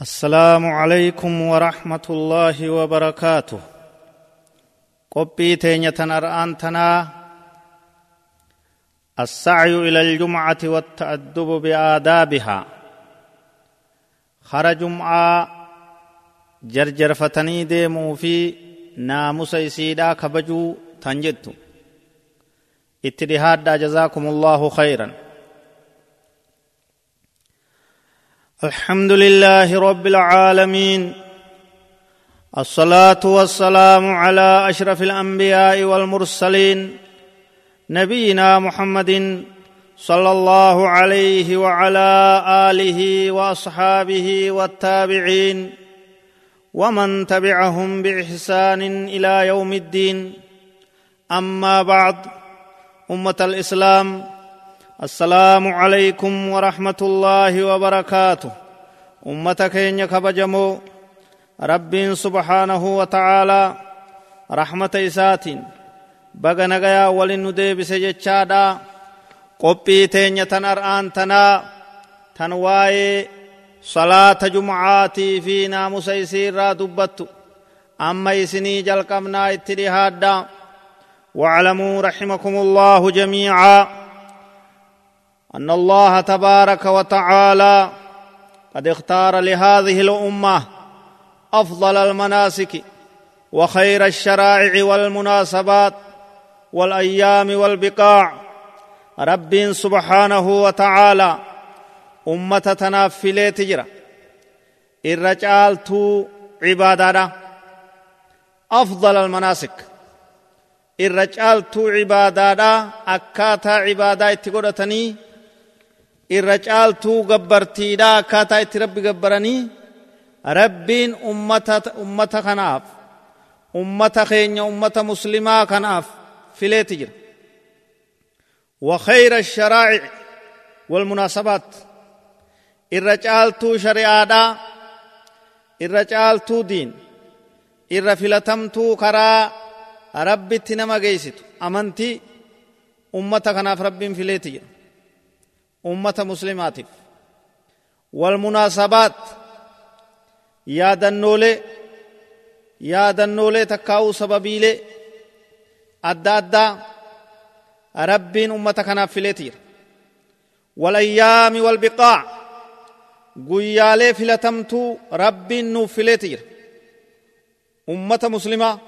السلام عليكم ورحمة الله وبركاته. قبي تينية أرآن تنا. السعي إلى الجمعة والتأدب بآدابها. خرج جمعة جرجر فتني ديمو في ناموس إسيدا كبجو تنجدتو. اتدهاد جزاكم الله خيرا. الحمد لله رب العالمين. الصلاة والسلام على أشرف الأنبياء والمرسلين نبينا محمد صلى الله عليه وعلى آله وأصحابه والتابعين ومن تبعهم بإحسان إلى يوم الدين. أما بعد أمة الإسلام السلام عليكم ورحمة الله وبركاته. أمتك إن كبجمو رب سبحانه وتعالى رحمة إسات بغا نغيا ولن نديبس جتشادا قبي تين تنرآن تنا تنواي صلاة جمعاتي في ناموس يسير دبت أما يسني جلقمنا اتدهادا واعلموا رحمكم الله جميعا. أن الله تبارك وتعالى قد اختار لهذه الأمة أفضل المناسك وخير الشرائع والمناسبات والأيام والبقاع. رب سبحانه وتعالى أمة تنافلي تجرى الرجالت عبادة أفضل المناسك. الرجالت عبادة أكاتا عبادة اتقودتني irra caaltuu gabbartiidha akkaataa itti rabbi gabbaranii rabbiin ummata kanaaf ummata keenya ummata muslimaa kanaaf fileeti jira وخير الشرائع والمناسبات الرجالتو شريعادا الرجالتو دين الرفلتمتو كرا ربي تنما جيست أمنتي أمتك ناف رب فيليتي أمة مسلمات والمناسبات يا دنولي يا دنولي تكاو سببيلي أدى أدى ربين أمة كنا فلتير والأيام والبقاع guyyaalee filatamtuu rabbiin nuuf fileeti jira ummata muslimaa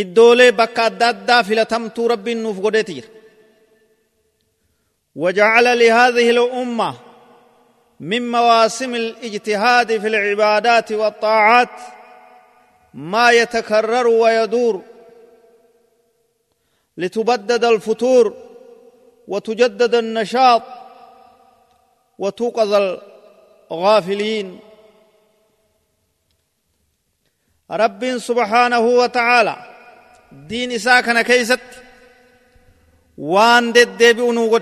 iddoolee bakka adda addaa filatamtuu rabbiin nuuf godheeti jira وجعل لهذه الأمة من مواسم الاجتهاد في العبادات والطاعات ما يتكرر ويدور لتبدد الفتور وتجدد النشاط وتوقظ الغافلين. رب سبحانه وتعالى دين ساكن كيست وان دد بأنو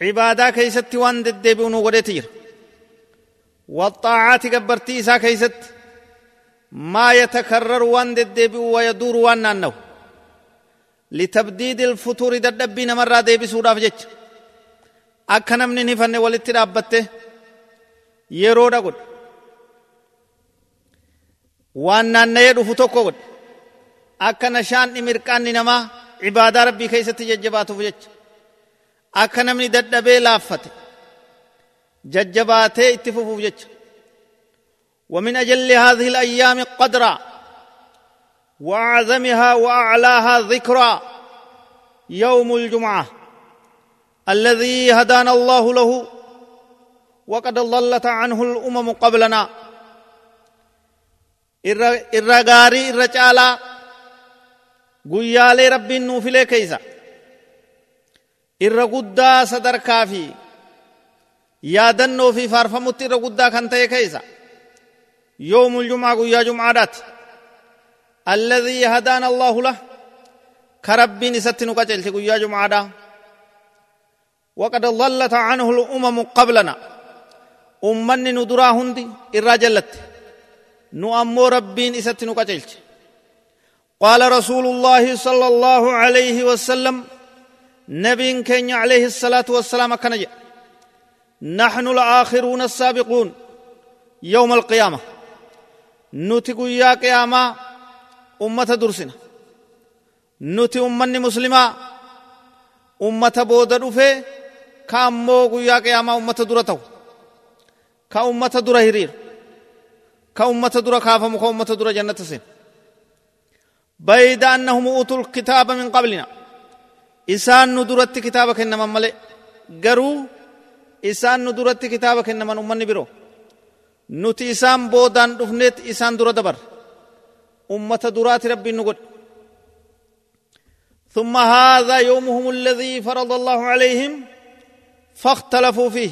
cibaadaa keeysatti waan deddeebi'u nu godheti jira waxaacaati gabbartii isaa keeysatti maa yatakarraru waan deddeebi'u wayaduuru waan naannawu litabdiidi ilfutuuri dadhabbii namarraa deebisuudhaaf jecha akka namni hifanne walitti dhaabbatte yeroodha godhe waan naanna'ee dhufu tokko godhe akka nashaan dhimirqaanni namaa cibaadaa rabbii keeysatti jajjabaatuuf jecha akka namni dadhabee laaffate. Jajjabaatee itti fufuuf jecha. ومن أجل هذه الأيام قدرا وأعظمها وأعلاها ذكرا يوم الجمعة الذي هدانا الله له وقد ضلت عنه الأمم قبلنا الرغاري الرجالا قيالي ربي النوفلي كيسا irra guddaa sadarkaa fi yaadannoo fi faarfamutti irra guddaa kan ta'e keessa يوم الجمعة قيا جمعة الذي هدانا الله له كرب نستن قتلت قيا جمعة وقد ضلت عنه الأمم قبلنا أمني ندرا هندي الرجلت نؤمو ربين إستن قتلت قال رسول الله صلى الله عليه وسلم نبي كين عليه الصلاة والسلام كان نحن الآخرون السابقون يوم القيامة. نتقو يا قيامة أمة درسنا. نتي أمني مسلمة أمة بودر رفه كامو يا قيامة أمة درته كأمة در هرير كأمة در كافم كأمة در جنة سين بيد أنهم أوتوا الكتاب من قبلنا إسان ندرت كتابك إنما ملئ قروا isaan nu duratti kitaaba kennaman ummanni biroo nuti isaan boodaan dhufneet isaan dura dabar. Ummata duraati rabbiin nu godhe. ثم هذا يومهم الذي فرض الله عليهم فاختلفوا فيه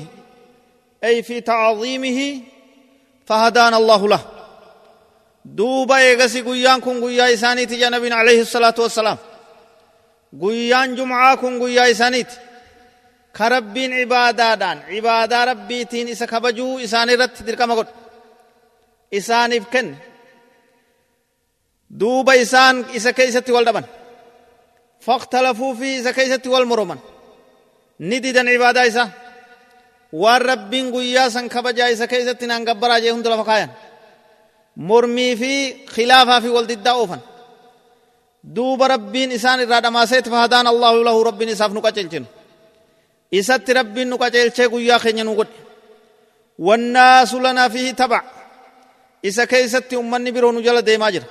أي في تعظيمه فهدانا الله له دوبا يغسي قيان كن قيا إسانيت جنبين عليه الصلاة والسلام قيان جمعة كن قيا إسانيت كربين عبادة دان عبادة ربي تين إسا كبجو إسان رت درك مغد إسان إفكن دوبا إسان إسا كيسة والدبن فاختلفوا في إسا كيسة والمرمن نديدا عبادة إسا والربين قيا سن كبجا إسا كيسة نانقبرا جيهم دل فقايا مرمي في خلافة في والد أوفن دوب ربين إسان إراد ما سيت فهدان الله له ربين إساف نقا چلچن إسات ربين نقا چلچه قويا خينا نقود والناس لنا فيه تبع إسا كي إسات أمان نبيرو نجل دي ماجر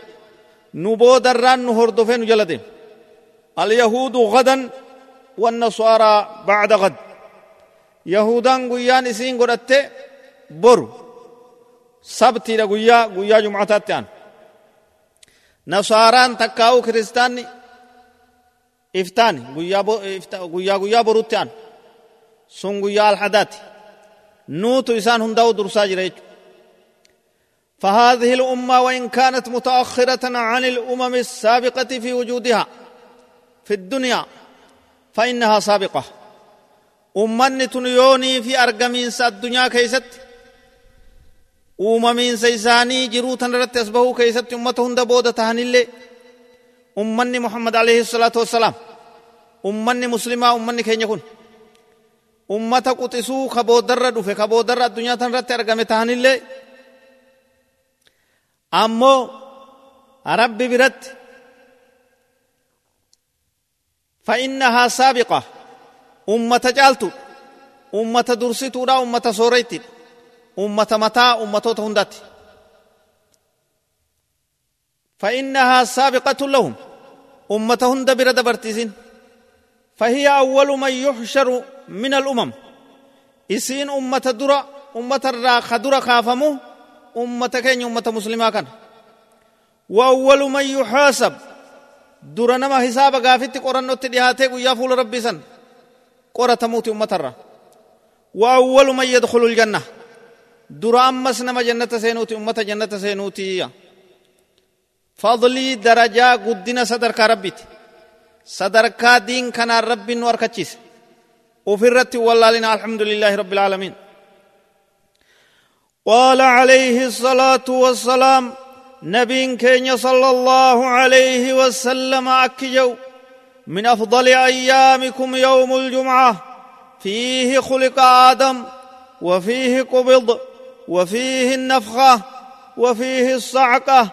نبو دران نهر دفين نجل دي اليهود غدا والنصارى بعد غد يهودان قويا نسين قرأت بور سبتي لقويا قويا جمعتات تيان نصاران تكاو كريستاني افتاني غويا بو افتا غيا غيا بروتيان سون غيا الحدات نو تو انسان هندو درساج جريت فهذه الامه وان كانت متاخره عن الامم السابقه في وجودها في الدنيا فانها سابقه امه نتونيوني في ارغمين الدنيا كيست أممين سيساني جروتا رت أسبه كيست أمتهن دبودة تهني أمني محمد عليه الصلاة والسلام أمني مسلمة أمني كين يكون ummata quxisuu ka booddarra dhufe ka booddarra addunyaa tan irratti argame tahanillee ammoo rabbi biratti فإنها سابقة أمة جالتو أمة درسيتو لا أمة سوريتي أمة متى أمة تهندت فإنها سابقة لهم. أمة هند برد برتزين. فهي أول من يحشر من الأمم. إسين أمة درة أمة الراخ درة خافمو أمة كين أمة مسلمة كان. وأول من يحاسب. نما حساب غافت قرن تديهاته ويا فول ربي سن. قرة تموت أمة الراخ وأول من يدخل الجنة. درة أمس نما جنة سينوتي أمة جنة سينوتي فضلي درجة قدنا صدر كربتي صدركا دين كان رب وركتشيس وفرت والله الحمد لله رب العالمين قال عليه الصلاة والسلام نبي كين صلى الله عليه وسلم أكجو من أفضل أيامكم يوم الجمعة فيه خلق آدم وفيه قبض. وفيه النفخة وفيه الصعقة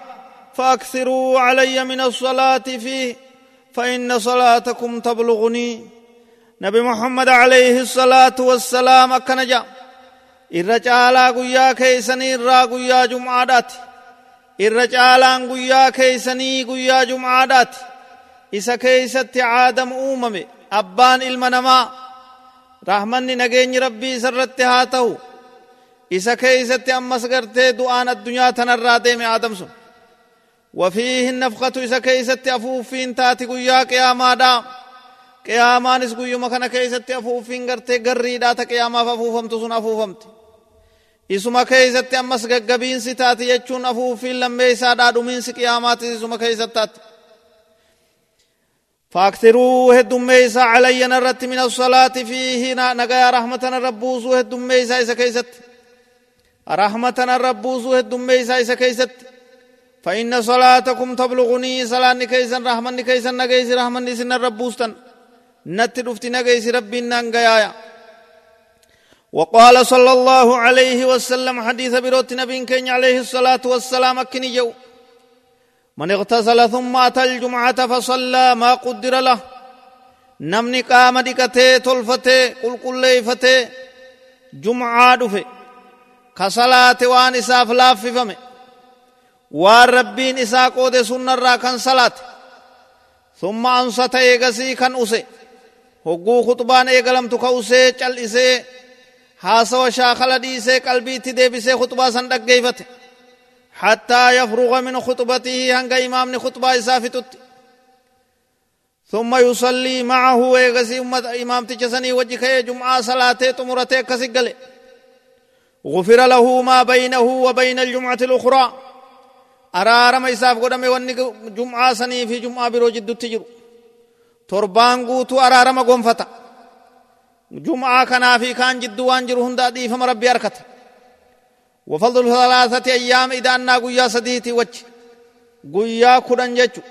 فأكثروا علي من الصلاة فيه فإن صلاتكم تبلغني. نبي محمد عليه الصلاة والسلام كنجا. إرّا جالا قيا كيسني إرّا قيا جمعادات. إرّا جالا قيا كيسني قيا جمعادات. إسا كيسة عادم أوممي أبان إلمنما. رحمني نجيني ربي سرّت هاتهو. Isa keeysatti ammas gartee du'aan addunyaa tanarraa deeme aadam sun وفيه النفخة إذا كيست أفوفين تاتي قيا قياما دا قيامان إس قيوم كان كيست أفوفين غرتي غري دا تا قياما فأفوفمت سن أفوفمت إسما كيست أمس غقبين ستاتي يجون أفوفين لما إسادا دومين سقيامات إسما كيست تاتي فاكثروا هدوميسا علي نرت من الصلاة فيه نغايا رحمة ربوسو هدوميسا إسا كيست رحمة ربوسو هدوميسا إسا كيست. فإن صلاتكم تبلغني صلاة كيسا رحمن كيسا نغيس رحمن سن ربوستن نت رفت نغيس ربي نانغيايا وقال صلى الله عليه وسلم حديث بروت نبي كين عليه الصلاة والسلام أكني جو من اغتسل ثم أتى الجمعة فصلى ما قدر له. نمني قام دكته تلفته قل قل ليفته جمعة دفه كصلاه وان اساف لاففم والربين اسا قود سنن را كان صلاه ثم انصت يغسي كان اسه هو خطبان ايغلم تو كوسه چل اسه حاسو شاخل دي سه قلبي تي دي سه خطبه سن دگيفت حتى يفرغ من خطبته هن امام ني خطبه اسافت ثم يصلي معه ويغسي امام تي چسني وجي جمعه صلاه تمرته كسي گله غفر له ما بينه وبين الجمعة الأخرى. أرى ما يساف قدام يواني جمعة سني في جمعة برو جدو تجرو تربان قوتو أرار ما قنفتا جمعة كان في كان جدو وانجرو هندا ديف مربي أركت. وفضل ثلاثة أيام إذا أنا قويا صديتي وجه. قويا كدن جيچو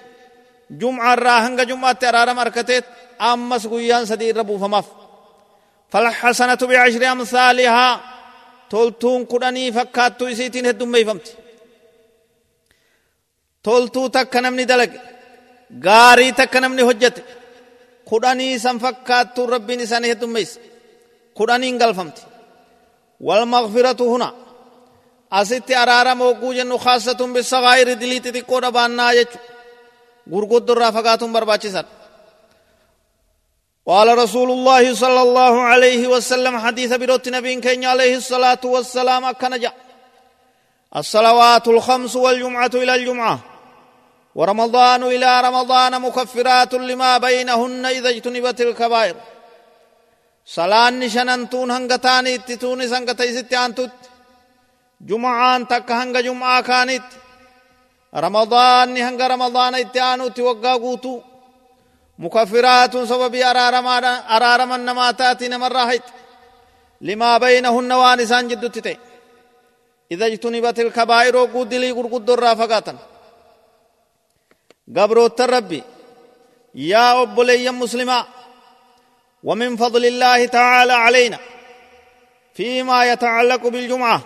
جمعة راهنگ جمعة ترار ما أركتت أمس قويا صدير ربو فماف. فالحسنة بعشر أمثالها فالحسنة بعشر أمثالها. كدني فكاتو إسيتين هدوم ميفمتي toltuu takka namni dalage gaarii takka namni hojjete kudhanii san fakkaattuu rabbiin isaanii heddummeessa kudhaniin galfamti والمغفرة هنا أستي أرارا موقو جنو خاصة بالصغائر دلي تتكو دبانا يجو غرقود در رافقاتهم برباچي سر قال رسول الله صلى الله عليه وسلم حديث بروت نبي كين عليه الصلاة والسلام أكنجا الصلوات الخمس والجمعة إلى الجمعة. ورمضان إلى رمضان مكفرات لما بينهن إذا اجتنبت الكبائر. صلاة شننتون هنگتاني اتتون سنگتي ستيانتوت جمعان تك هنگ جمعة كانت رمضان هنگ رمضان اتيانوت وقا قوتو مكفرات سبب أرارما النماتات نمر راحت. لما بينهن وانسان جدتتين إذا اجتنبت الكبائر وقود لي قرقود الرافقاتا قبروت ربي. يا أبلي مسلما. ومن فضل الله تعالى علينا. فيما يتعلق بالجمعة.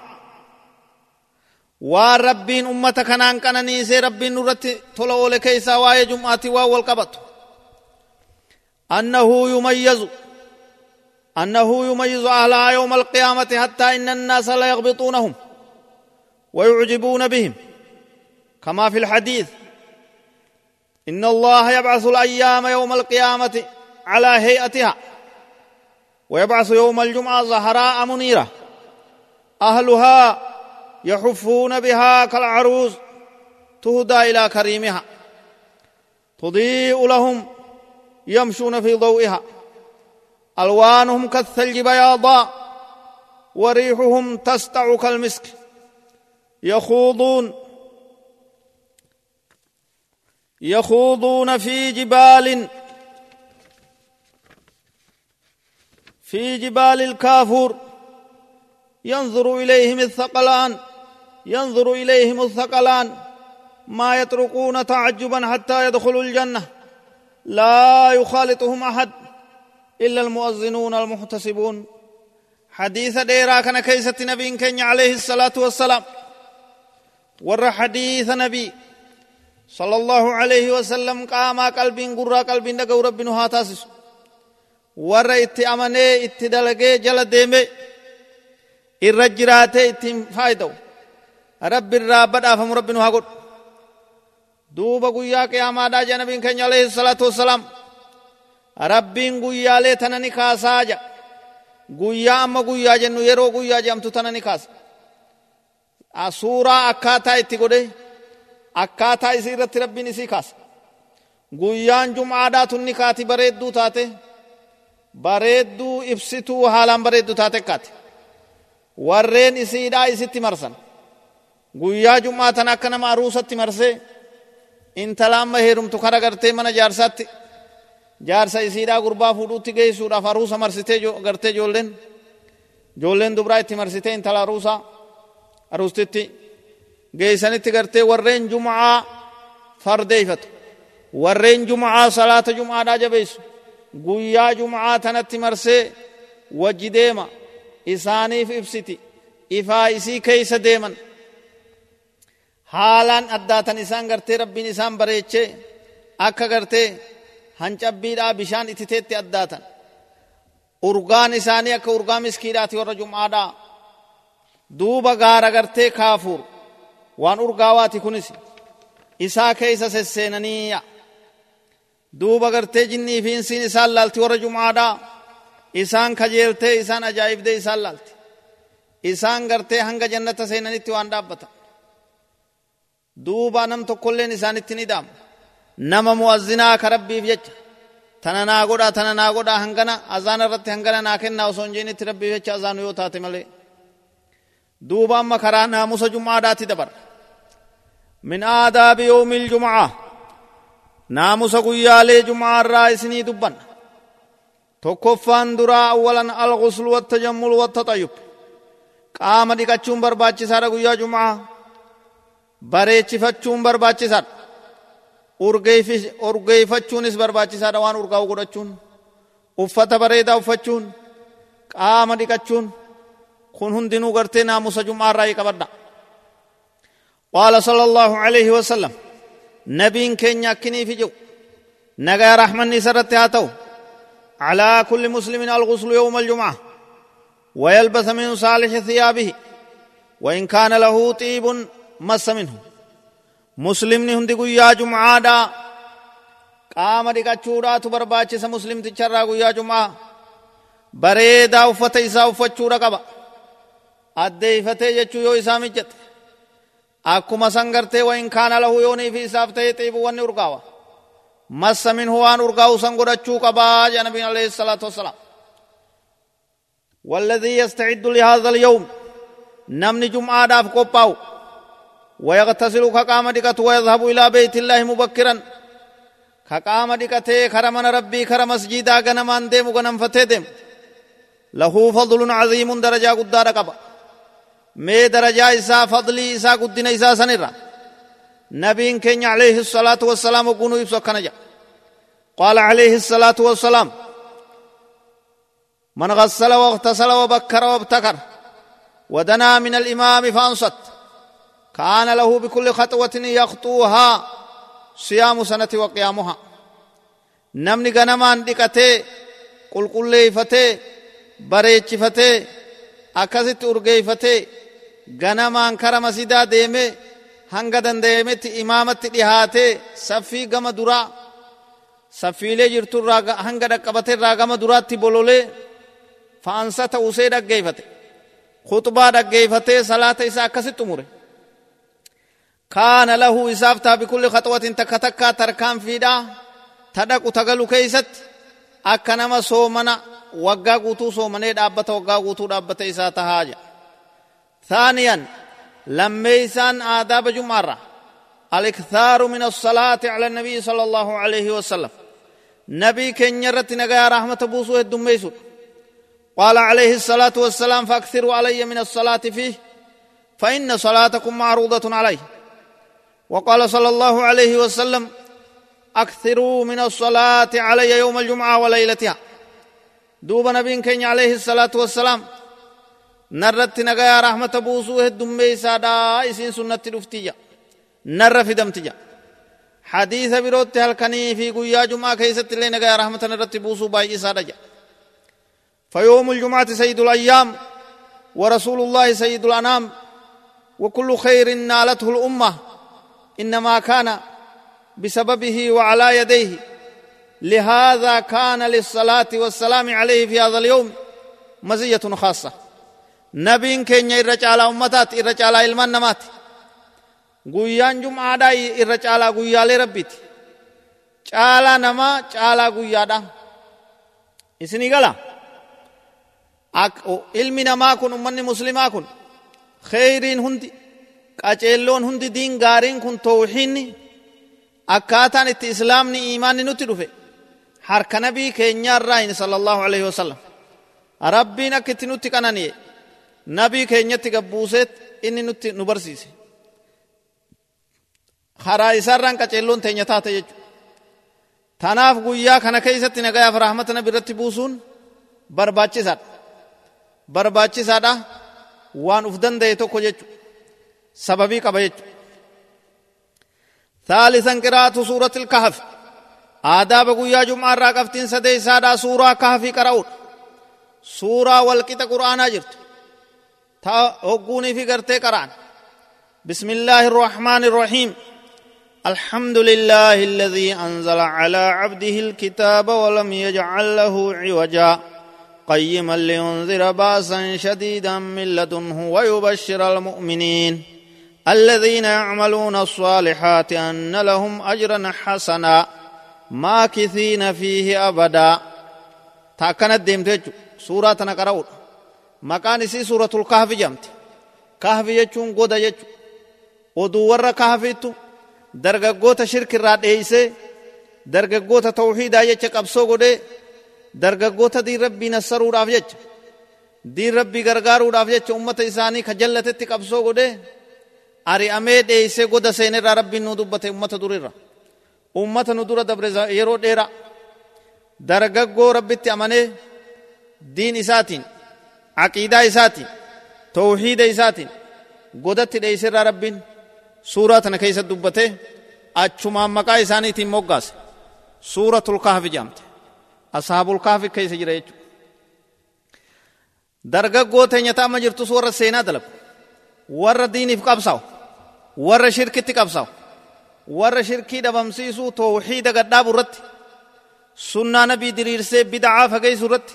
وربين أمة كنان كنني سي ربين نرت طلعوا لكيسا واي جمعة والقبط أنه يميز أنه يميز أهلها يوم القيامة حتى إن الناس لا يغبطونهم ويعجبون بهم. كما في الحديث إن الله يبعث الأيام يوم القيامة على هيئتها ويبعث يوم الجمعة زهراء منيرة أهلها يحفون بها كالعروس تهدى إلى كريمها تضيء لهم يمشون في ضوئها. ألوانهم كالثلج بياضاء وريحهم تسطع كالمسك. يخوضون يخوضون في جبال في جبال الكافور. ينظر إليهم الثقلان ينظر إليهم الثقلان. ما يتركون تعجبا حتى يدخلوا الجنة. لا يخالطهم أحد إلا المؤذنون المحتسبون. حديث ديرا كان كيسة نبي كن عليه الصلاة والسلام. ور حديث نبي صلى الله عليه وسلم قاما قلب قرى قلب نقو رب هاتاسس ور ات امنه ات دلقه جل الرجرات ات فايدو. رب الرابد افهم رب هاقود duuba guyyaa qiyaamaadhaa jedha nabiin keenya alayhi salaatu wassalaam rabbiin guyyaalee tana ni kaasaa jedha guyyaa amma guyyaa jennu yeroo guyyaa jedhamtu tana ni kaasa. Suuraa akkaataa itti godhe akkaataa isii irratti rabbiin isii kaasa. Guyyaan jum'aadhaa tunni kaati bareedduu taate bareedduu ibsituu haalaan bareedduu taate kaate warreen isiidhaa isitti marsan. Guyyaa jum'aa tana akka nama aruusatti marsee intala amma heerumtu kara gartee mana jaarsaatti jaarsa isiidhaa gurbaa fuudhuutti geessuudhaaf aruusa marsitee gartee ijoolleen ijoolleen dubraa itti marsitee intala aruusaa aruustitti geeysanitti gartee warreen jum'aa fardeeyfatu warreen jum'aa salaata jum'aadhaa jabeessu. Guyyaa jum'aa tanatti marsee wajji deema isaaniif ibsiti. Ifaa isii keeysa deeman haalaan addaatan isaan gartee rabbiin isaan bareechee akka gartee hancabbiidhaa bishaan ititeetti addaatan urgaan isaanii akka urgaa miskiidhaati warra jum'aadhaa duuba gaara gartee kaafuur waan urgaawaati kunis isaa keeysa sesseenaniiya duuba gartee jinnii fi insiin isaan laalti warra jum'aadhaa isaan kajeeltee isaan ajaa'ibdee isaan laalti isaan gartee hanga jannata seenanitti waan dhaabbata duuba nam tokkolleen isaanitti ni dhaamu nama mu'azzinaa ka rabbiif jecha tana naa godha tana naa godha hangana azaana irratti hangana naa kennaa osoo hin jeenitti rabbiif jecha azaanu yoo taate malee duuba amma karaa naamusa jum'aadhaatti dabarra min aadaabi yoomi iljum'aa naamusa guyyaalee jum'aa irraa isinii dubbanna tokkoffaan duraa awwalan alghuslu wattajammul wattaxayyub qaama dhiqachuun barbaachisaadha guyyaa jum'aa bareechifachuun barbaachisaadha urgeeyfachuunis barbaachisaadha waan urgaa'u godhachuun uffata bareedaa uffachuun qaama dhiqachuun kun hundinuu gartee naamusa jum'aa irraa qabadha qaala sala allahu alayhi wasallam nabiin keenya akkinii fi jedhu nagaa rahmanni isa irratti haa ta'u على كل مسلم الغسل يوم الجمعة ويلبس من صالح ثيابه وإن كان له طيب مس منه مسلمni hundi guyyaa jum'aadhaa qaama dhiqachuudhaatu barbaachisa muslimticharraa guyyaa jum'aa bareedaa uffata isaa uffachuudha qaba addeeyfatee jechuu yoo isaa mijjate akkuma san gartee wain kaana lahu yoonii fi isaaf ta'e xiibu wanni urgaawa massa minhu waan urgaa'u san godhachuu qabaa jea nabiin alayhi salaatu wassalaam والذي يستعد لهذا اليوم نمني جمعة داف قباو ويغتسل كقام دكت ويذهب إلى بيت الله مبكرا. كقام دكته كرمنا ربي كرم مسجدا غنمان ديم غنم فتي ديم له فضل عظيم درجة قدار قبا. مي درجة إسا فضلي إسا قدنا إسا سنرا. نبي كين عليه الصلاة والسلام وقنو يبسو كنجا. قال عليه الصلاة والسلام من غسل واغتسل وبكر وابتكر ودنا من الإمام فأنصت. كان له بكل خطوة يخطوها صيام سنة وقيامها نمني غنمان دكته قل قل ليفته بريچفته أكست أرغيفته غنمان كرم سيدا ديمه hanga dandayametti imaamatti dhihaatee saffii gama duraa saffiilee jirturraa hanga dhaqqabateerraa gama duraatti bololee fa'ansata usee dhaggeeffate khutbaa dhaggeeffatee salaata isaa akkasitti umure كان له إسافتا بكل خطوة تكا تكا تركان في دا تدك تغلو كيست أكنما سومنا وقا قوتو سومنا دابتا وقا قوتو دابتا إساتا هاجا ثانيا لما إسان آداب جمارة. الإكثار من الصلاة على النبي صلى الله عليه وسلم. نبي كن يرت نغايا رحمة بوسو الدميسو قال عليه الصلاة والسلام فاكثروا علي من الصلاة فيه فإن صلاتكم معروضة عليه. وقال صلى الله عليه وسلم أكثروا من الصلاة علي يوم الجمعة وليلتها. دوب نبي كان عليه الصلاة والسلام نرت نغايا رحمة بوسوه الدمي سادا إسين سنة الوفتية نر في دمتية حديث بروت هلكني في قويا جمعة كيست لي نغايا رحمة نرت بوسو باي سادا فيوم الجمعة سيد الأيام ورسول الله سيد الأنام وكل خير نالته الأمة. إنما كان بسببه وعلى يديه لهذا كان للصلاة والسلام عليه في هذا اليوم keenya irra caalaa ummataati irra caalaa ilmaan namaati guyyaan jum'aadhaa irra caalaa guyyaalee rabbiiti caalaa namaa caalaa guyyaadha isinii gala ilmi namaa kun ummanni muslimaa kun kheyriin hundi qaceelloon hundi diin gaariin kun tawxiinni akkaataan itti islaamni iimaanni nutti dhufe harka nabii keenyaarraa hin sala allahu alaihi wasallam rabbiin akka itti nutti qanani'e nabii keenyatti gabbuuseet inni nutti nu barsiise. Karaa isaarraan qaceelloon teenya taate jechu tanaaf guyyaa kana keeysatti nagayaaf rahmata nabi irratti buusuun barbaachisaadha. Barbaachisaadha waan uf danda'e tokko jechu qaba jechu ثالثا قراءة سورة الكهف. آداب قويا جمعة راقفتين سدي سادا سورة كهف قرأون سورة والكتا قرآن جرت تا هقوني في قرتي قرآن بسم الله الرحمن الرحيم الحمد لله الذي انزل على عبده الكتاب ولم يجعل له عوجا. قيما لينذر باسا شديدا من لدنه ويبشر المؤمنين الذين يعملون الصالحات أن لهم أجرا حسنا ماكثين فيه أبدا. تاكنت ديمت سورة نقرأ مكان سي سورة الكهف جمت. كهف يجون قد يجون ودور كهف تو درغ قوت شرك رات إيسي. درغ قوت توحيد آيه قبسو قد درغ قوت دي ربي نصر ورافجج دي ربي غرغار ورافجج امت إساني خجلت تي قبسو قد ari'amee dheeyse goda seenerraa rabbiin nu dubbate ummata durirra. Ummata nu dura dabre yeroo dheeraa dargaggoo rabbitti amanee diin isaatiin aqiidaa isaatiin tawxiida isaatiin godatti dheeyserraa rabbiin suuraa tana keessa dubbate. Achumaan maqaa isaaniitiin moggaase. Suuratul kahfi jedhamte ashaabul kahfi keessa jira jechuudha. Dargaggoo teenya ta'ama jirtus warra seenaa dalagu warra diiniif qabsaa'u warra shirkitti qabsaa'u warra shirkii dhabamsiisuu tawxiida gadhaabu irratti sunnaa nabii diriirsee bid'aa fageessu irratti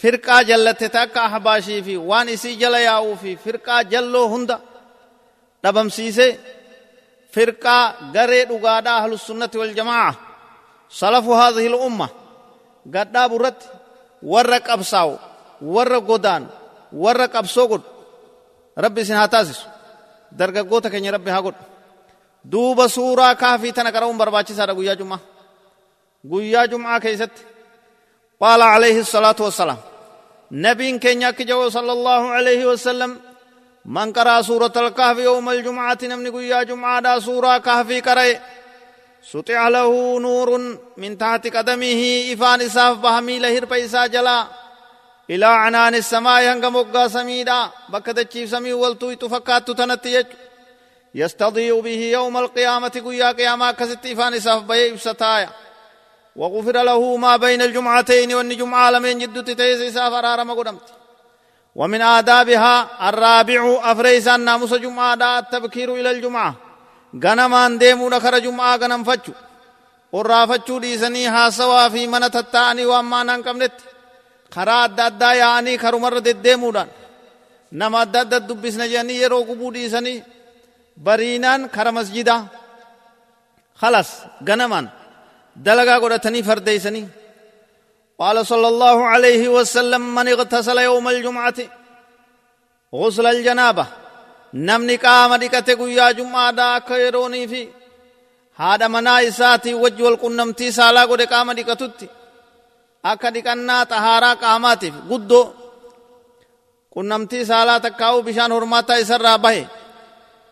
firqaa jallatte takka ahbaashii fi waan isii jala yaa'uu fi firqaa jalloo hunda dhabamsiisee firqaa garee dhugaadhaa ahlussunnati waljamaa salafu haadhihi lumma gadhaabu irratti warra qabsaa'u warra godaan warra qabsoo godhu rabbi isin haa taasisu dargaggoota keenya rabbi haa godhu duuba suuraa kaafii tana qara'uun barbaachisaadha guyyaa jum'aa guyyaa jum'aa keessatti qaala alayhi salaatu wassalaam nabiin keenya akki jawo sala allahu alayhi wasallam من قرأ سورة الكهف يوم الجمعة نمني قيا جمعة دا سورة كهف قرأ سطع له نور من تحت قدمه إفان إساف بهمي لهر بيسا جلا إلى عنان السماء هنگ مقا سميدا بكت تشيف سمي والتوي تفكات تنتيج يستضيء به يوم القيامة قيا قياما كست إفان إساف بيه ستايا وغفر له ما بين الجمعتين والنجمع لمن جد تتيز إساف أرارم قدمت ومن آدابها الرابع جمعة التبكير إلى الجمعة. غنمان جمعة غنم في خرا أدى أدى يعني خرو مرد ديمودان نما أدى أدى دبسنا جاني يرو قبو ديسني برينان خر مسجدا خلاص غنمان دلغا قرأتني فرديسني قال صلى الله عليه وسلم من اغتسل يوم الجمعة غسل الجنابة نمني قام دكته قيا جمعة دا كيروني في هذا منا إساتي وجه والقنمتي سالا قد قام دكتتي akka dhiqannaa xahaaraa qaamaatiif guddoo qunnamtii saalaa takkaa'u bishaan hormaataa isarraa bahe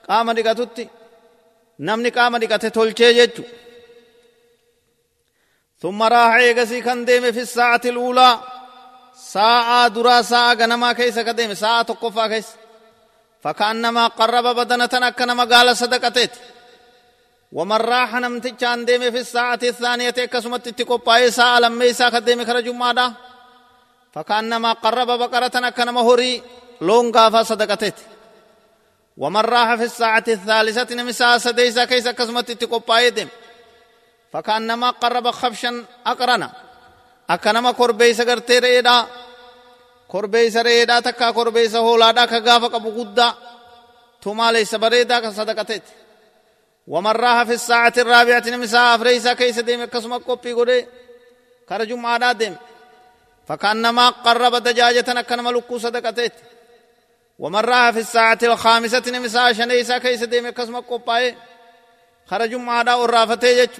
qaama dhiqatutti namni qaama dhiqate tolchee jechu ثم راح ايغسي كان ديم في الساعة الأولى ساعة درا ساعة غنما كيس كديم ساعة تقفا كيس فكأنما قرب بدنة أكنما قال صدقتت ومن راح نمتجان ديم في الساعة الثانية كسمت تقفا ساعة لما يسا كديم خرج مادا فكأنما قرب بقرة أكنما هوري لون قافا صدقتت ومن راح في الساعة الثالثة نمسا سديسا كيس كسمت تقفا ديم. فكأنما قرب خفشا أقرنا. أكنما كربيس غرتي ريدا. كربيس ريدا تكا كربيس هولادا كغافا قبو قدا ثم ليس كصدقتت ومراها في الساعة الرابعة نمسا أفريسا كيس ديم كسما كوبي غدي كرجم عادا ديم فكأنما قرب دجاجة أكنما لكو صدقتت ومراها في الساعة الخامسة نمسا شنيسا كيس ديم كسما كوباي خرجم عادا ورافته جچ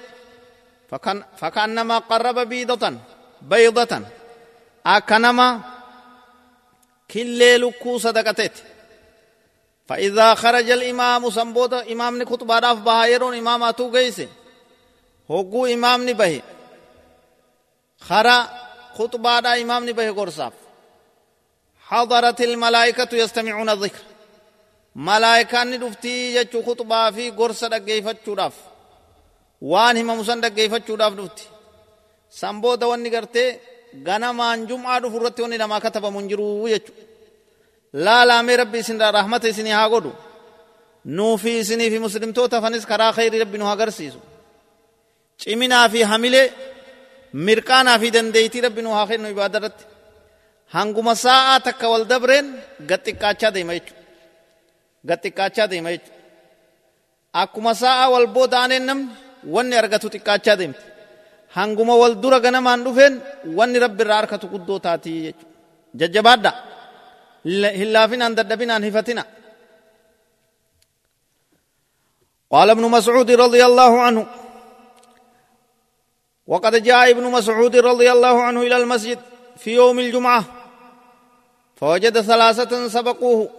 فكان فكأنما قرب بيضة بيضة أكنما كل لكو صدقتت فإذا خرج الإمام سنبوت إمام خطبة راف بهايرون إمام أتو گيسي هوگو إمام به خرا خطبة دا إمام به قرصاف حضرت الملائكة يستمعون الذكر ملائكان دفتي جچو خطبا في غرس دغيفتشو داف وان هم مسن دغيفتشو داف دفتي۔ سمبو دواني غرتي غنمان جمعة دفرت وني لما كتب منجرو يچو laalaamee rabbi isinirraa rahmata isinii haa godhu nuufi isinii fi muslimtoota hafanis karaa khayrii rabbi nu agarsiisu ciminaa fi hamilee mirqaanaa fi dandeeytii rabbi nu haa kennu ibaada irratti hanguma saa'aa takka wal dabreen gaxxiqqaachaa deema jechuudha. Gaxxiqqaachaa deema jechuudha. Akkuma saa'aa wal booda aaneen namni wanni argatu xiqqaachaa deemti. Hanguma wal dura ganamaan dhufeen wanni rabbi irraa harkatu guddoo taatii jechuudha. Jajjabaadhaa. Laafinaan dadhabinaan hifatina. قال ابن مسعود رضي الله عنه وقد جاء ابن مسعود رضي الله عنه إلى المسجد في يوم الجمعة فوجد ثلاثة سبقوه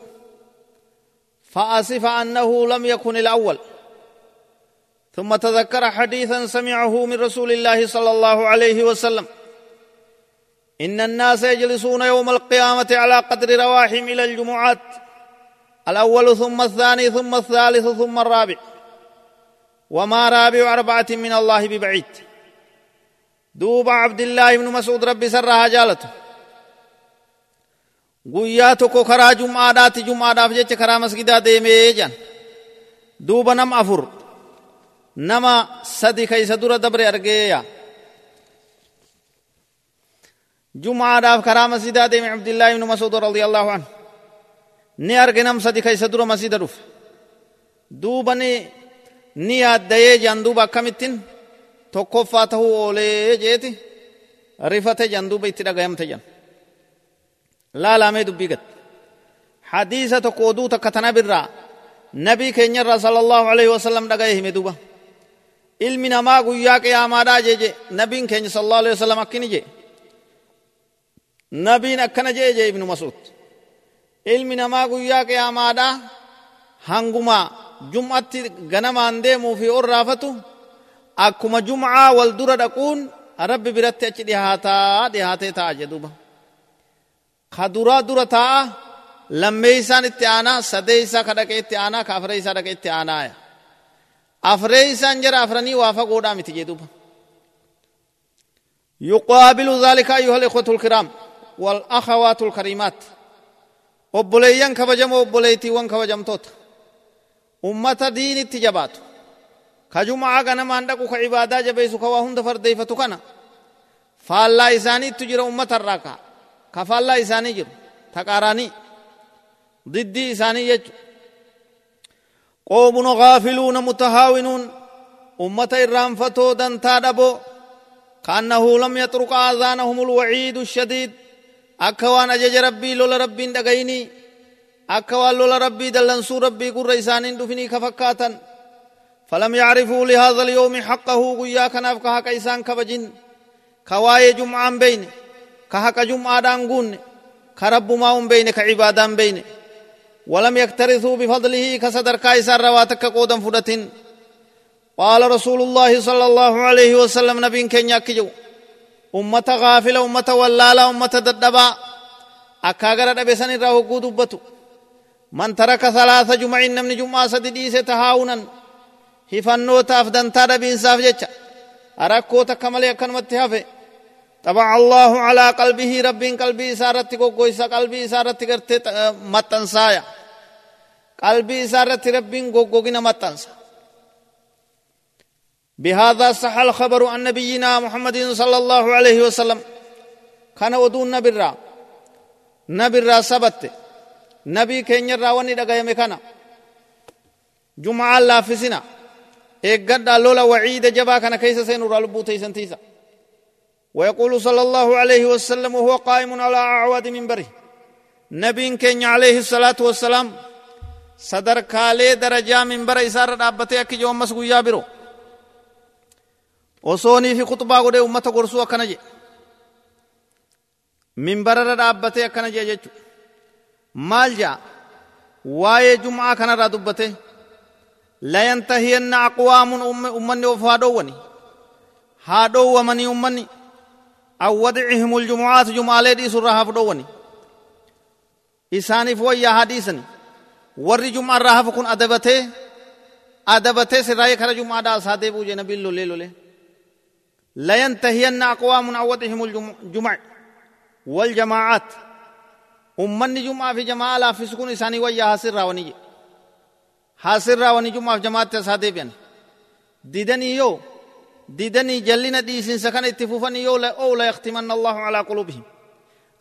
فأسف أنه لم يكن الأول ثم تذكر حديثا سمعه من رسول الله صلى الله عليه وسلم إن الناس يجلسون يوم القيامة على قدر رواحم إلى الجمعات الأول ثم الثاني ثم الثالث ثم الرابع وما رابع أربعة من الله ببعيد. دوب عبد الله بن مسعود ربي سرها جالته. guyyaa tokko karaa jum'aadhaatti jum'aadhaaf jecha karaa masgidaa deemee jan duuba nama afur nama sadi dabre argeeya deeme abdillaahi ibnu mas'ud radiyallahu anhu ni arge nam sadi keeysa dura masjida dhufe duuba ni ni yaaddayee jan duuba akkamittin tokkoffaa tahuu oolee jeeti rifate jan duuba itti dhagayamte jan لا لا ميدو بيقت حديثة قودو تكتنا برا نبي كينير صلى الله عليه وسلم دقائه مدوبا ilmi namaa guyyaa qiyaamaadhaa jee je nabiin keenya sallallahu alaihi wasallam akkini je nabiin akkana jee je ibnu mas'ud ilmi namaa guyyaa qiyaamaadhaa hanguma jum'atti ganamaan deemuu fi orraafatu akkuma jum'aa wal dura dhaquun rabbi biratti achi dhihaataa dhihaatee ta'a jedhuuba kaduraa dura taa'a lammeeysaan itti aanaa sadeeysaa ka dhaqee itti aanaa ka afreeysaa dhaqee itti aanaaya afreeysaan jara afranii waa fagoodhaa miti jedhuba يقابل ذلك أيها الإخوة الكرام والأخوات الكريمات. وبليان كفجم وبليتي وان كفجم توت. أمة دين التجابات كجمعة نما عندك وكعبادة جبيس وكواهن دفر ديفة تكنا فالله إساني تجير أمة الراكا. كفالله إساني جر تكاراني. ضد إساني يج قوم غافلون متهاونون. أمة الرامفتو دن تادبو. كأنه لم يترك آذانهم الوعيد الشديد. Akka waan ajaja rabbii lola rabbiin dhagayinii akka waan lola rabbii dallansuu rabbii gurra isaaniin dhufinii ka fakkaatan. فلم يعرفوا لهذا اليوم حقه قيا كناف كهك إسان كبجن كواي جمعان بين كهك جمعة دانقون كرب ما بين كعبادان بين ولم يكترثوا بفضله كصدر كايسار رواتك قودا فرة قال رسول الله صلى الله عليه وسلم نبي كن يكجو أمة غافلة أمة ولالة أمة ددبا أكاغر دبسن الرهو دبتو من ترك ثلاث جمع نمن جمعة سدديس تهاونا هفنوتاف دنتا دبين ساف جيتشا أراكوتا كمالي أكنمت هفه طبع الله على قلبه رب قلبي سارت کو کوئی سا قلبي سارت کرتے متن سایا قلبي سارت رب کو کو متن بهذا صح الخبر عن نبينا محمد صلى الله عليه وسلم. كان ودون نبرا. نبرا سبت. نبي كين راوني دغيم كان. جمعة الله فسنا. ايغدا لولا وعيد جبا كان كيس سينور البو تيسن تيسا. ويقول صلى الله عليه وسلم وهو قائم على أعواد منبره. نبي كين عليه الصلاة والسلام. صدر كالي درجة منبر إسارة أبتي أكي جو أمس قويا برو وصوني في خطبة قد أمة قرسوا كنجي منبر أبتي أكنجي جيجو مال جاء واي جمعة كان ردبته لا ينتهين أقوام أم أمني وفادوني هادو ومني أمني أو وضعهم الجمعات جمعة لدي سرها فدوني isaaniif wayyaa hadiisani warri jum'aarraa hafu kun adabatee adabatee sirraa'ee kara jum'aadhaa asaa deebi'u jee nabiin lolee lolee لينتهين أقوام عن وضعهم الجمع والجماعات. أمني جمعة في جماعة لا في سكون إساني ويا حاصر راوني. حاصر راوني جمعة في جماعة تسادي بيان ديدني يو. ديدني جلنا ديسين سكن اتفوفني يو لا أو لا يختمن الله على قلوبهم.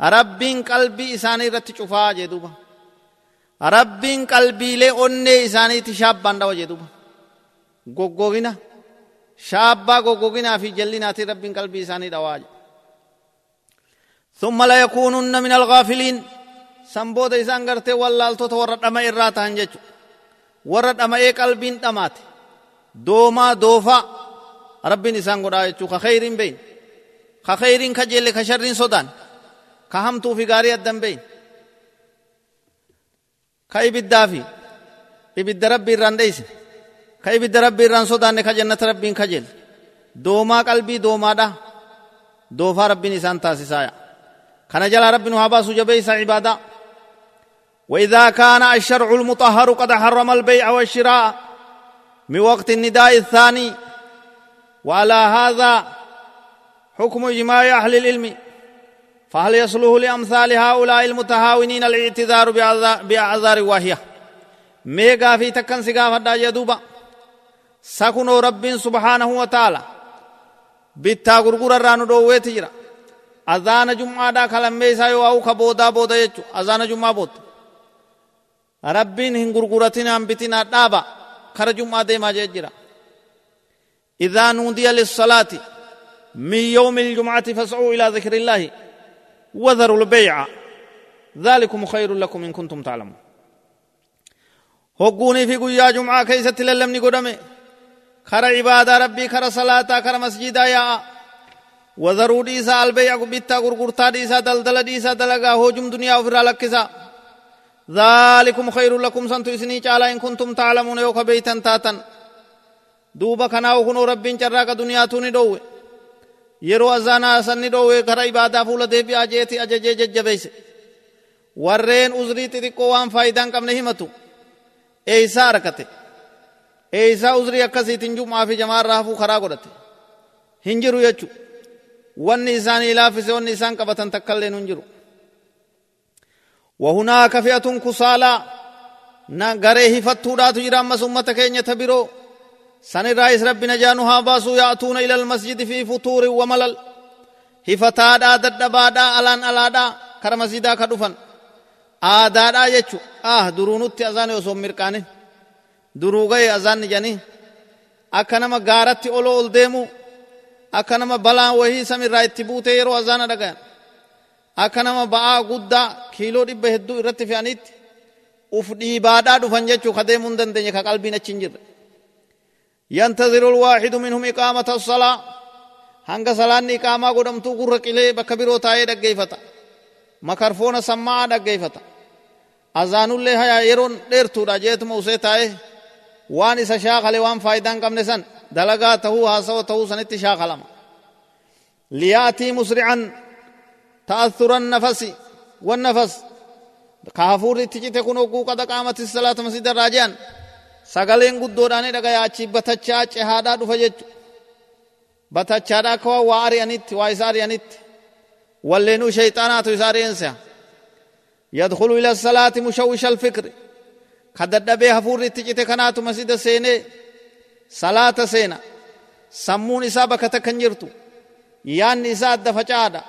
ربين قلبي إساني رت شفا جدوبا ربين قلبي لي أني إساني تشاب باندا وجدوبا غوغوغينا shaabbaa goggoginaa fi jallinaatii rabbiin qalbii isaanii dhawaa ثم لا يكونن من الغافلين سنبود إسان غرتي واللالتو ورد أما إراتا هنجج ورد أما إيه قلبين تمات۔ دوما دوفا۔ ربين إسان قد آيتو خخير بين خخير خجل خشر صدان خهم في غاري الدم بين خيب الدافي إبد ربي الرنديس ka ibidda rabbii irraan sodaanne ka jannata rabbiin kajel doomaa qalbii doomaadha. Doofaa rabbiin isaan taasisaaya kana jalaa rabbi nu haa baasu jabeeysa cibaadaa وإذا كان الشرع المطهر قد حرم البيع والشراء من وقت النداء الثاني وعلى هذا حكم إجماع أهل العلم فهل يصلح لأمثال هؤلاء المتهاونين الاعتذار بأعذار واهية ميغا في تكن سقافة جدوبا sakunoo rabbiin subhaanahu wa taala bittaa gurgurarraa nu dhoowweeti jira azaana jum'aadhaa kalammee isaa yoo ha'u ka boodaa booda jechu azaana jum'aa booda rabbiin hin gurguratinaan bitinaa dhaaba kara jum'aa deemaa jee jira إذا نودي للصلاة من يوم الجمعة فاسعوا إلى ذكر الله وذروا البيع ذلكم خير لكم إن كنتم تعلمون هقوني في قيا جمعة كيست للمني قدمي كرا عبادة ربي كرا صلاة كرا مسجدا يا وذروا ديسا البيع بيتا غرغرتا ديسا دلدل ديسا دلغا هوجم دنيا وفر لكسا ذلكم خير لكم سنتو اسني چالا ان كنتم تعلمون يوك بيتن تاتن دوبا كناو كنو ربين چراك دنيا توني دوه yeroo azaanaa sanni dhoowwee kara ibaadaa fuula deebi'aa jeeti ajajee jajjabeeyse warreen uzrii xixiqqoo waan faayidaan qabne himatu eeysaa arkate eeysaa uzrii akkasiitiin jum'aa fi jamaarraa hafuu karaa godhate. Hin jiru jechu wanni isaanii laafise wanni isaan qabatan takkaillee hin jiru. وهناك فئة كسالى غريه فتودا تجرى أمس أمة كينية تبرو سن الرئيس ربنا جانوها باسو يأتون إلى المسجد في فطور وملل هفتادا ددبادا ألان ألادا كرمسيدا كدفن آدادا يچو آه درونوتي أزاني وصوم مركاني duruu ga'e azaanni janii akka nama gaaratti olo ol deemu akka nama balaan wahii samirraa itti buute yeroo azaana dhagayan akka nama ba'aa guddaa kiiloo dhibba hedduu irratti fe'anitti uf dhiibaadhaa dhufan jechuu ka deemuu hin dandeenye ka qalbiin achi hin jirre ينتظر الواحد منهم إقامة الصلاة hanga salaanni iqaamaa godhamtuu gurra qilee bakka biroo taa'ee dhaggeeffata makarfoona sammaa dhaggeeffata azaanullee hayaa yeroon dheertuudha jeetuma usee taa'ee waan isa shaakale waan faayidaan qabne san dalagaa tahuu haasawa tahuu sanitti shaakalama liyaatii musrican ta'athura nafasi wannafas ka hafuurri itti cite kun hogguu qada qaamati salaata masjida irraa jehan sagaleen guddoodhaani dhagaya achi batachaa cehaadhaa dhufa jechu batachaadhaa akka waan waa ari'anitti waa isa ari'anitti walleenuu shayxaanaatu isa ari'ensa يدخل إلى الصلاة مشوش الفكر kadadhabee hafuurri itti cite kanaatu masjida seenee salaata seena sammuun isaa bakka takka hin jirtu yaanni isaa adda facaadha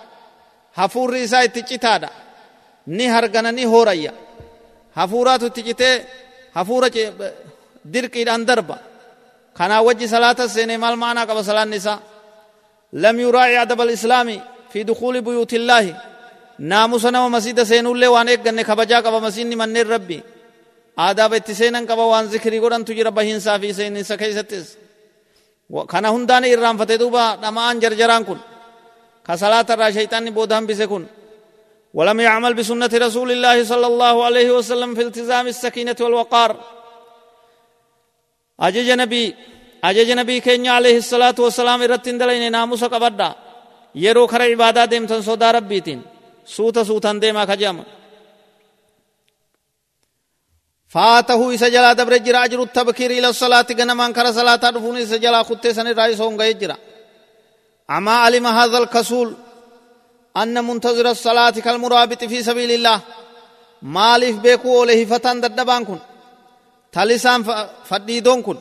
hafuurri isaa itti citaadha ni hargana ni hoorayya hafuuraatu itti citee hafuura dirqiidhaan darba kanaa wajji salaata seenee maal maanaa qaba salaanni isaa lam yuraa'i adaba alislaami fi dukuuli buyuutillaahi naamusa nama masjida seenuullee waan eegganne kabajaa qaba masjidni manneen rabbii aadaaba itti seenan qaba waan zikrii godhantu jira bahiinsaa fi seeninsa keessattis kana hundaan irraanfate duuba dhama'aan jarjaraan kun ka salaata irraa shayxaanni booda hambise kun ولم يعمل بسنة رسول الله صلى الله عليه وسلم في التزام السكينة والوقار أجج نبي أجج نبي كينيا عليه الصلاة والسلام إرتين دلين ناموس قبدا يرو خر عبادة ديمتن صدا ربيتين سوتا سوتا ديما خجام فاته إسا جلا دبر جرا أجر التبكير إلى الصلاة غنمان كرا صلاة دفون إسا جلا خطة سن رئيس هونغا يجرا أما علم هذا الكسول أن منتظر الصلاة كالمرابط في سبيل الله مالف بيكو له فتان ددبان كن تلسان فديدون كن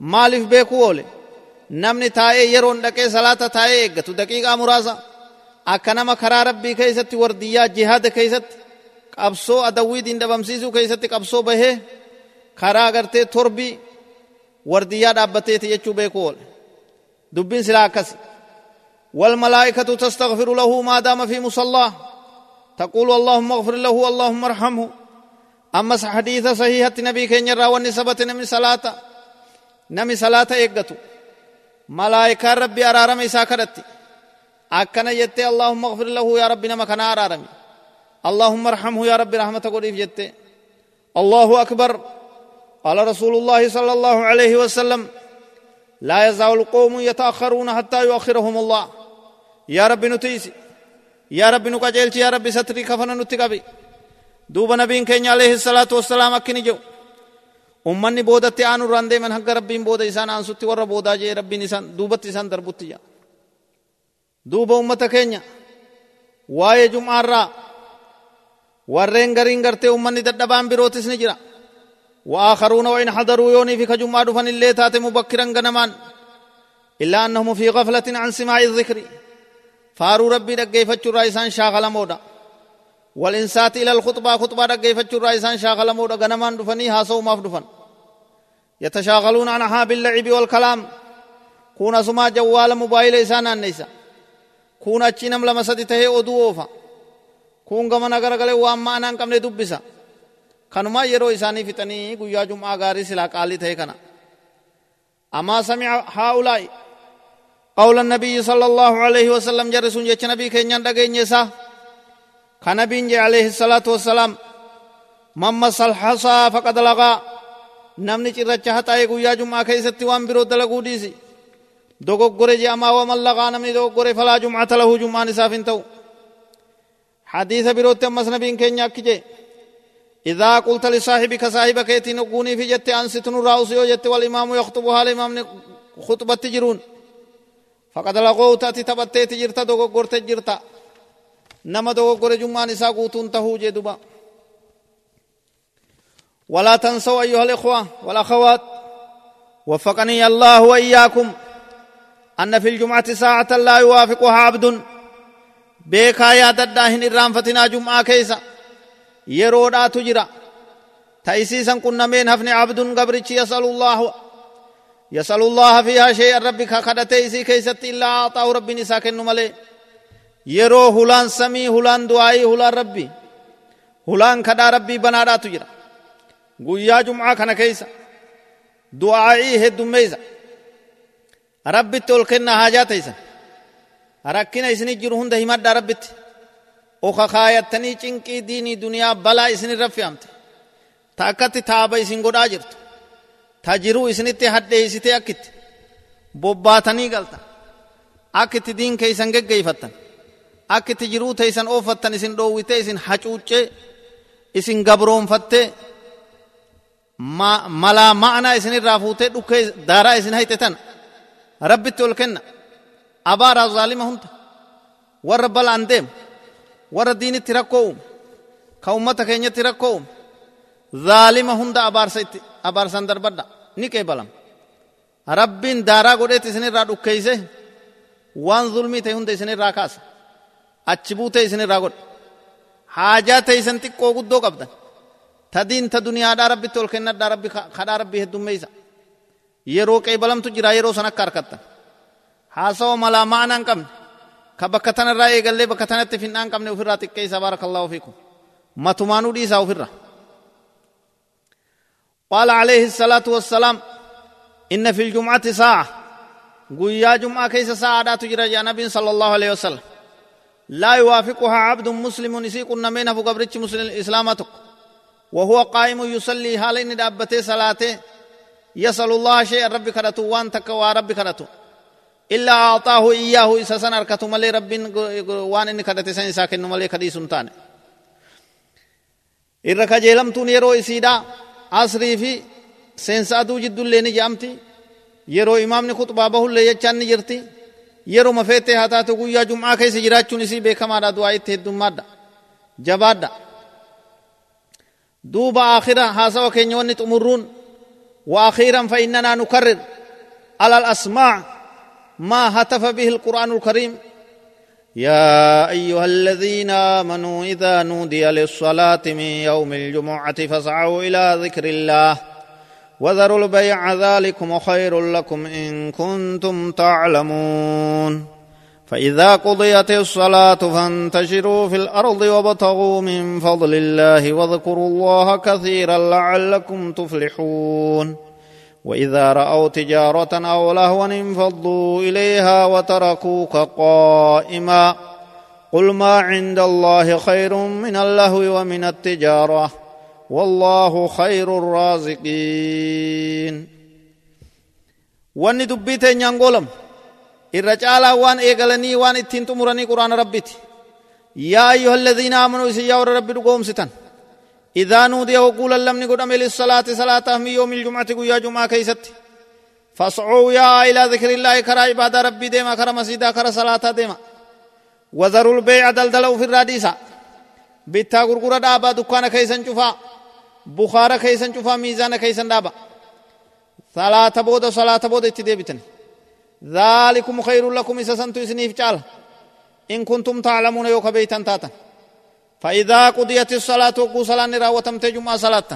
مالف بيكو له namni taa'ee yeroon dhaqee salaata taa'ee eeggatu daqiiqaa muraasa akka nama karaa rabbii keessatti wardiyyaa jihaada keessatti qabsoo adawwii diin dhabamsiisuu keessatti qabsoo bahee karaa gartee torbii wardiyyaa dhaabbateeti jechuu beekuu oole. Dubbiin silaa akkasi. والملائكة تستغفر له ما دام في مصلاه تقول اللهم اغفر له اللهم ارحمه أما حديث صحيحة نبي كين يرى ونسبة نمي صلاة نمي صلاة إيقتو ملائكة ربي أرارم إسا كرت أكنا يتي اللهم اغفر له يا ربي نما كنا أرارمي اللهم ارحمه يا رب رحمة قريب جت الله أكبر. قال رسول الله صلى الله عليه وسلم لا يزال القوم يتأخرون حتى يؤخرهم الله. يا رب نتيس يا رب نكجلت يا رب ستري كفن نتقبي دوب نبين كين عليه الصلاة والسلام أكني جو ummanni boodatti aanu irraan deeman hanga rabbiin booda isaan aansutti warra boodaa jee rabbiin isaan duubatti isaan darbutti jaa duuba ummata keenya waa'ee jum'aarraa warreen gariin gartee ummanni dadhabaan birootis ni jira. وآخرون وإن حضروا يوني في كجمع دفن اللي تات مبكرا غنمان إلا أنهم في غفلة عن سماع الذكر فارو ربي دقي فتشو رايسان شاغل مودا والإنسات إلى الخطبة خطبة دقي فتشو رايسان شاغل مودا غنمان دفني هاسو ماف دفن يتشاغلون عنها باللعب والكلام كون سما جوال موبايل إسان النساء كون أتشينم لما سدته أدووفا kun gamana garagalee waan ma'anaan qabne dubbisa. Kanumaa yeroo isaanii fixanii guyyaa jum'aa gaarii silaa qaalii ta'e kana. أما سمع هؤلاء قول النبي صلى الله عليه وسلم جرسون جيش نبي كينيان دقين يسا كنبي عليه الصلاة والسلام من مس الحصى فقد لغا نمني چرچا حتا اي گویا جمعہ كيستي وان برو دلگو ديسي دوگو گره جي اما ومن لغا نمني دوگو گره فلا جمعة له جمعة نسافين تو حديث بروت أمس نبين كين يكجي إذا قلت لصاحبك صاحبك يتنقوني في جت أنستن الرأس جت والإمام يخطبها الإمام خطبة تجرون. فقد لغو تأتي تبتي تجرتا دوغو غورت جرتا نما دوغو غور جمعة نساء قوتون تهو جدوبا ولا تنسوا أيها الإخوة والأخوات وفقني الله وإياكم أن في الجمعة ساعة لا يوافقها عبد beekaa yaadadhaa hin irraanfatinaa jum'aa keeysa yeroodhaatu jira. Ta isiisan qunnameen hafne abdun gabrichi yasalullaahu. الله فيها شيئا ربي كخدته إسي كيست إلا أعطاه ربي نسا كنو ملي يرو هلان سمي هلان دعائي هلان ربي هلان كدا ربي بنادا تجرا قويا جمعة كان كيسا دعائي هدو ميزا ربي تولكنا حاجات إيسا rakkina isinit jiru hunda himadhaa rabbitti oka kaayattanii cinqii diinii duniyaa balaa isinirra fe'amte ta akkatti taaba isin godhaa jirtu ta jiruu isinitti hadheeysitee akkitti bobbaatanii galtan akkitti diin keeysan geggeeyfattan akkitti jiruu teeysan oofattan isin dhoowwitee isin hacuuccee isin gabroonfattee malaa ma'anaa isinirraa fuutee dhukkee daaraa isin hayxe tan rabbitti ol kenna abaaraa zaalima hunda warra balaan deemu warra diinitti rakkoo uume ka ummata keenyatti rakkoo uume zaalima hunda abaarsa itti abaarsan darbadha ni qeebalama rabbiin daaraa godheet isinirraa dhukkeeyse waan zulmii ta'e hunda isinirraa kaasa achi buutee isinirraa godhe haajaa teeysan xiqqoo guddoo qabdan ta diin ta duniyaadhaa rabbitti ol kennadhaa rabbi kadhaa rabbii heddummeeysa yeroo qeebalamtu jira yeroo san akka harkattan haasawa malaa ma'anaan qabne? Ka bakka tanarraa eegallee bakka tanatti finnaan qabne ofirraa xiqqeeysa baarakallahu fiikum. Matumaanuu dhiisaa ofirra? قال عليه الصلاة والسلام إن في الجمعة ساعة قويا جمعة كيس ساعة تجرى يا نبي صلى الله عليه وسلم لا يوافقها عبد مسلم يسيق النمين فقبرتش مسلم إسلامتك وهو قائم يصلي حالين دابته صلاته يسأل الله شيء رب كرتو وان تكوى رب كرتو إلا أعطاه إياه إسا سن أركتو ملي رب وان إني كرت سن ساكن ملي كدي سنتان irra kajeelamtuun yeroo isiidha asrii fi seensa aduu jiddullee ni jedhamti yeroo imaamni kuxbaa bahullee jechaan ni jirti yeroo mafeettee haa taatu guyyaa jum'aa keessa jiraachuun isii beekamaadha du'aa itti heddummaadha jabaadha duuba aakhira haasawa keenya wanni xumurruun وأخيرا فإننا نكرر على الأسماع ما هتف به القرآن الكريم؟ يا أيها الذين آمنوا إذا نودي للصلاة من يوم الجمعة فاسعوا إلى ذكر الله وذروا البيع ذلكم خير لكم إن كنتم تعلمون. فإذا قضيت الصلاة فانتشروا في الأرض وابتغوا من فضل الله واذكروا الله كثيرا لعلكم تفلحون. وإذا رأوا تجارة أو لهوا انفضوا إليها وتركوك قائما قل ما عند الله خير من اللهو ومن التجارة والله خير الرازقين. وندبيتين ينقولم الرجال وان إيقلني وان اتنتم رني قرآن ربيت يا أيها الذين آمنوا سيّاور ربي رقوم ستن. إذا نودي وقول لم نقول أمل الصلاة صلاة من يوم الجمعة قويا جمعة كيست فاسعوا يا إلى ذكر الله كرا عبادة ربي ديما كرا مسيدا كرا صلاة ديما. وذروا البيع دلدلوا في الراديسة. بيتا غرغرة دابا دكان كيسن شفا. بخارة كيسن شفا ميزان كيسن دابا. صلاة بود صلاة بود اتدي بتني ذلكم خير لكم إذا سنتو إسنيف إن كنتم تعلمون يوك بيتا تاتا. فإذا قضيت الصلاة وقو صلاة راوتم تجمع صلاة.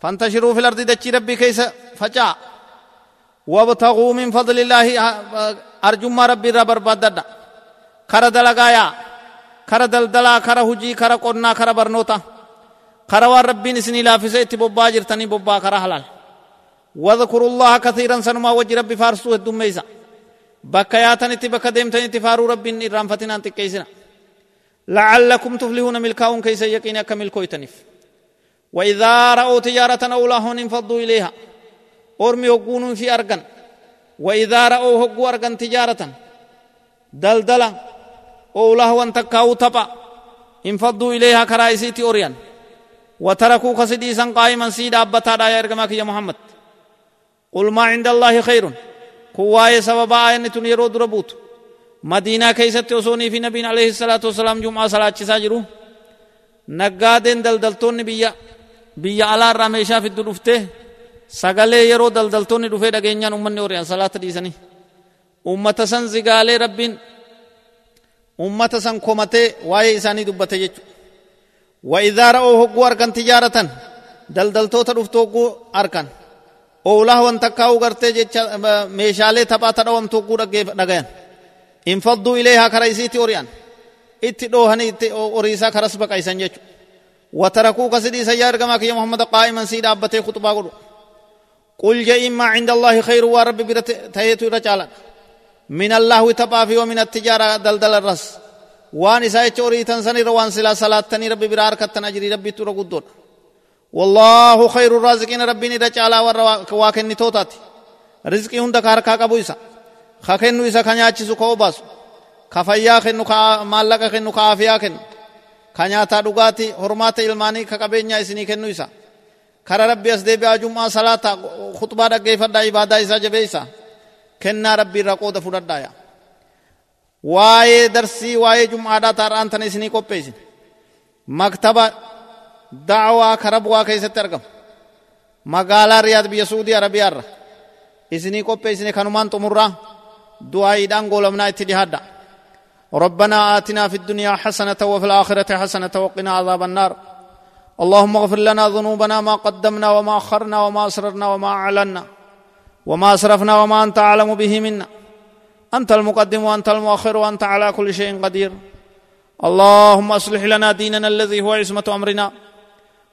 فانتشروا في الأرض دجي ربي كيس فجاء. وابتغوا من فضل الله أرجم ربي ربر بدد كر دلقايا كر دلدلا كر هجي كر قرنا كر برنوتا. كر وربي نسني لافسة ببا جرتني ببا كر حلال. واذكروا الله كثيرا سنما وجه ربي فارسوه الدميسا بكا ياتنتي بكا ديمتنتي فارو ربي نرام فتنا انت كيسنا لعلكم تفلحون ملكاون كيس يقين كمل كويتنف وإذا رأوا تجارة أو لهون انفضوا إليها. أرمي هقون في أرغن وإذا رأوا هقوا أرغن تجارة. دلدلا. أو لهون تكاو تبا انفضوا إليها كرايسيتي أوريان. وتركوا خسديسا قائما سيدا أبتا دا يرغمك يا محمد. قل ما عند الله خير. كواي سبب آية يرو دربوت مدينة كيست وصوني في نبي عليه الصلاة والسلام جمعة صلاة ساجرو نقادين دلدلتون بيا بيا على رميشا في الدرفته sagalee yeroo daldaltoonni dhufee dhageenyaan ummanni horiyaan salaata dhiisanii ummata san zigaalee rabbiin ummata san komatee waa'ee isaanii dubbate jechu وإذا رأوا هقوا أركن تجارة دلدلتوتا dhuftu hogguu arkan oolaa wan takkaa'u gartee jecha meeshaalee taphaa tadhawamtu hogguu dhagayan انفضوا إليها كرئيسيتي أوريان إتي دوهني إتي أوريسا كرس بقايسان يجو وتركوا قصدي سيار كماك يا محمد قائما سيد أبتي خطبا قل جاء إما عند الله خير ورب برت تهيتو رجالا من الله تبافي ومن التجارة دلدل الرس وان إساء چوري تنساني روان سلا صلاة تني رب برار كتن أجري رب تورا قدون والله خير الرازقين ربني رجالا ورواكن نتوتاتي رزقي هندك هركا قبو إسان جعل واكن توتات رزقي هند كاركا قبويسا خكنو إسا كنياتشسو كوباس كفيا خنو مالك خنو كافيا خنو كنياتا دغاتي حرمات ilmaanii ka qabeenya isinii kennu isa kara rabbi as deebi'aa jum'aa salaata khutbaa dhaggeeffadhaa ibaadaa isaa jabeeysa kennaa rabbi irraa qooda fudhadhaaya waa'ee darsii waa'ee jum'aadhaa taar'aan tana isinii qopheessin maktaba da'awaa kara bu'aa keessatti argamu magaalaa riyaad biyya suudii arabiyaarra isinii qopheessine kanumaan xumurraa goolamnaa itti dhihaadha ربنا آتنا في الدنيا حسنة وفي الآخرة حسنة وقنا عذاب النار. اللهم اغفر لنا ذنوبنا ما قدمنا وما أخرنا وما أسررنا وما أعلنا. وما أسرفنا وما أنت أعلم به منا. أنت المقدم وأنت المؤخر وأنت على كل شيء قدير. اللهم أصلح لنا ديننا الذي هو عصمة أمرنا.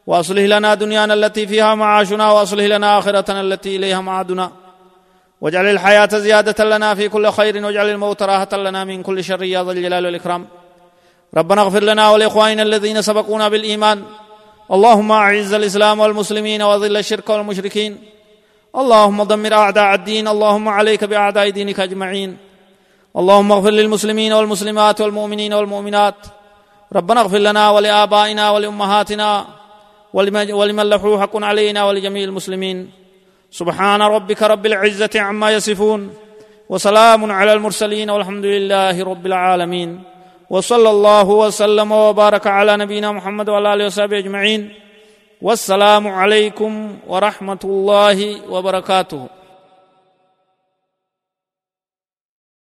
وأصلح لنا دنيانا التي فيها معاشنا. وأصلح لنا آخرتنا التي إليها معادنا. واجعل الحياة زيادة لنا في كل خير واجعل الموت راحة لنا من كل شر. يا ذا الجلال والإكرام. ربنا اغفر لنا ولإخواننا الذين سبقونا بالإيمان. اللهم أعز الإسلام والمسلمين وذل الشرك والمشركين. اللهم دمر أعداء الدين. اللهم عليك بأعداء دينك أجمعين. اللهم اغفر للمسلمين والمسلمات والمؤمنين والمؤمنات. ربنا اغفر لنا ولآبائنا ولأمهاتنا. ولمن له حق علينا ولجميع المسلمين. سبحان ربك رب العزة عما يصفون وسلام على المرسلين والحمد لله رب العالمين وصلى الله وسلم وبارك على نبينا محمد وعلى آله وصحبه أجمعين والسلام عليكم ورحمة الله وبركاته.